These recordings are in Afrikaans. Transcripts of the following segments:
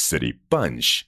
City Punch.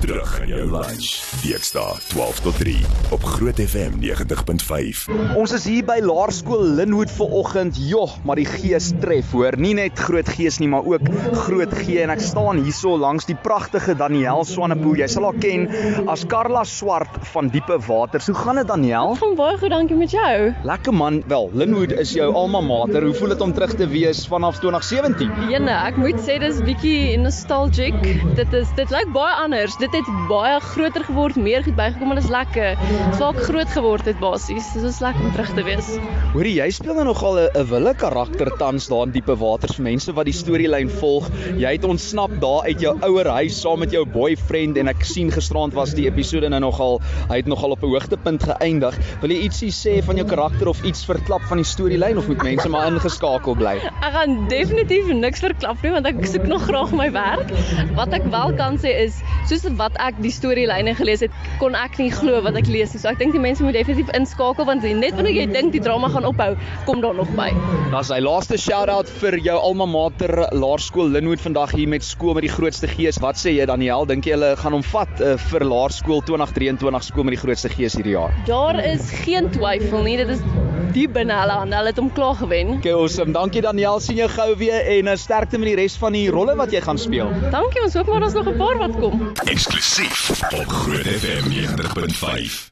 Terug in jou lunch. Dinsdae 12 tot 3 op Groot FM 90.5. Ons is hier by Laerskool Linwood vir oggend. Joh, maar die gees tref hoor. Nie net groot gees nie, maar ook groot G en ek staan hierso langs die pragtige Daniel Swanepoel. Jy sal haar ken as Karla Swart van Diepe Waters. Hoe gaan dit Daniel? Gaan baie goed, dankie met jou. Lekker man. Wel, Linwood is jou alma mater. Hoe voel dit om terug te wees vanaf 2017? Jene, ek moet sê dis bietjie nostalgic. Dit is dit lyk baie anders. Dit het baie groter geword, meer goed bygekom en dit is lekker. Dit waar ek groot geword het basies. Dit is lekker om terug te wees. Hoorie, jy speel nou nogal 'n 'n wille karakter tans daar in Diepe Waters vir mense wat die storielyn volg. Jy het ontsnap daar uit jou ouer huis saam met jou boyfriend en ek sien gisterand was die episode nou nogal hy het nogal op 'n hoogtepunt geëindig. Wil jy ietsie sê van jou karakter of iets verklap van die storielyn of moet mense maar ingeskakel bly? Ek gaan definitief niks verklap nie want ek soek nog graag my werk. Wat ek wel kan sê is soos wat ek die storielyne gelees het, kon ek nie glo wat ek lees nie. So ek dink die mense moet definitief inskakel want net wanneer jy dink die drama gaan ophou, kom daar nog by. Dan sy laaste shout-out vir jou alma mater Laerskool Linwood vandag hier met skool met die grootste gees. Wat sê jy Daniel? Dink jy hulle gaan hom vat uh, vir Laerskool 2023 skool met die grootste gees hierdie jaar? Daar is geen twyfel nie. Dit is die binne hulle hande. Hulle het hom klaar gewen. Okay, awesome. Dankie Daniel. Sien jou gou weer en uh, sterkte met die res van die rolle wat jy gaan speel. Dankie. Ons hoop maar daar's nog 'n paar wat kom. Eksklusief op Groot FM 90.5.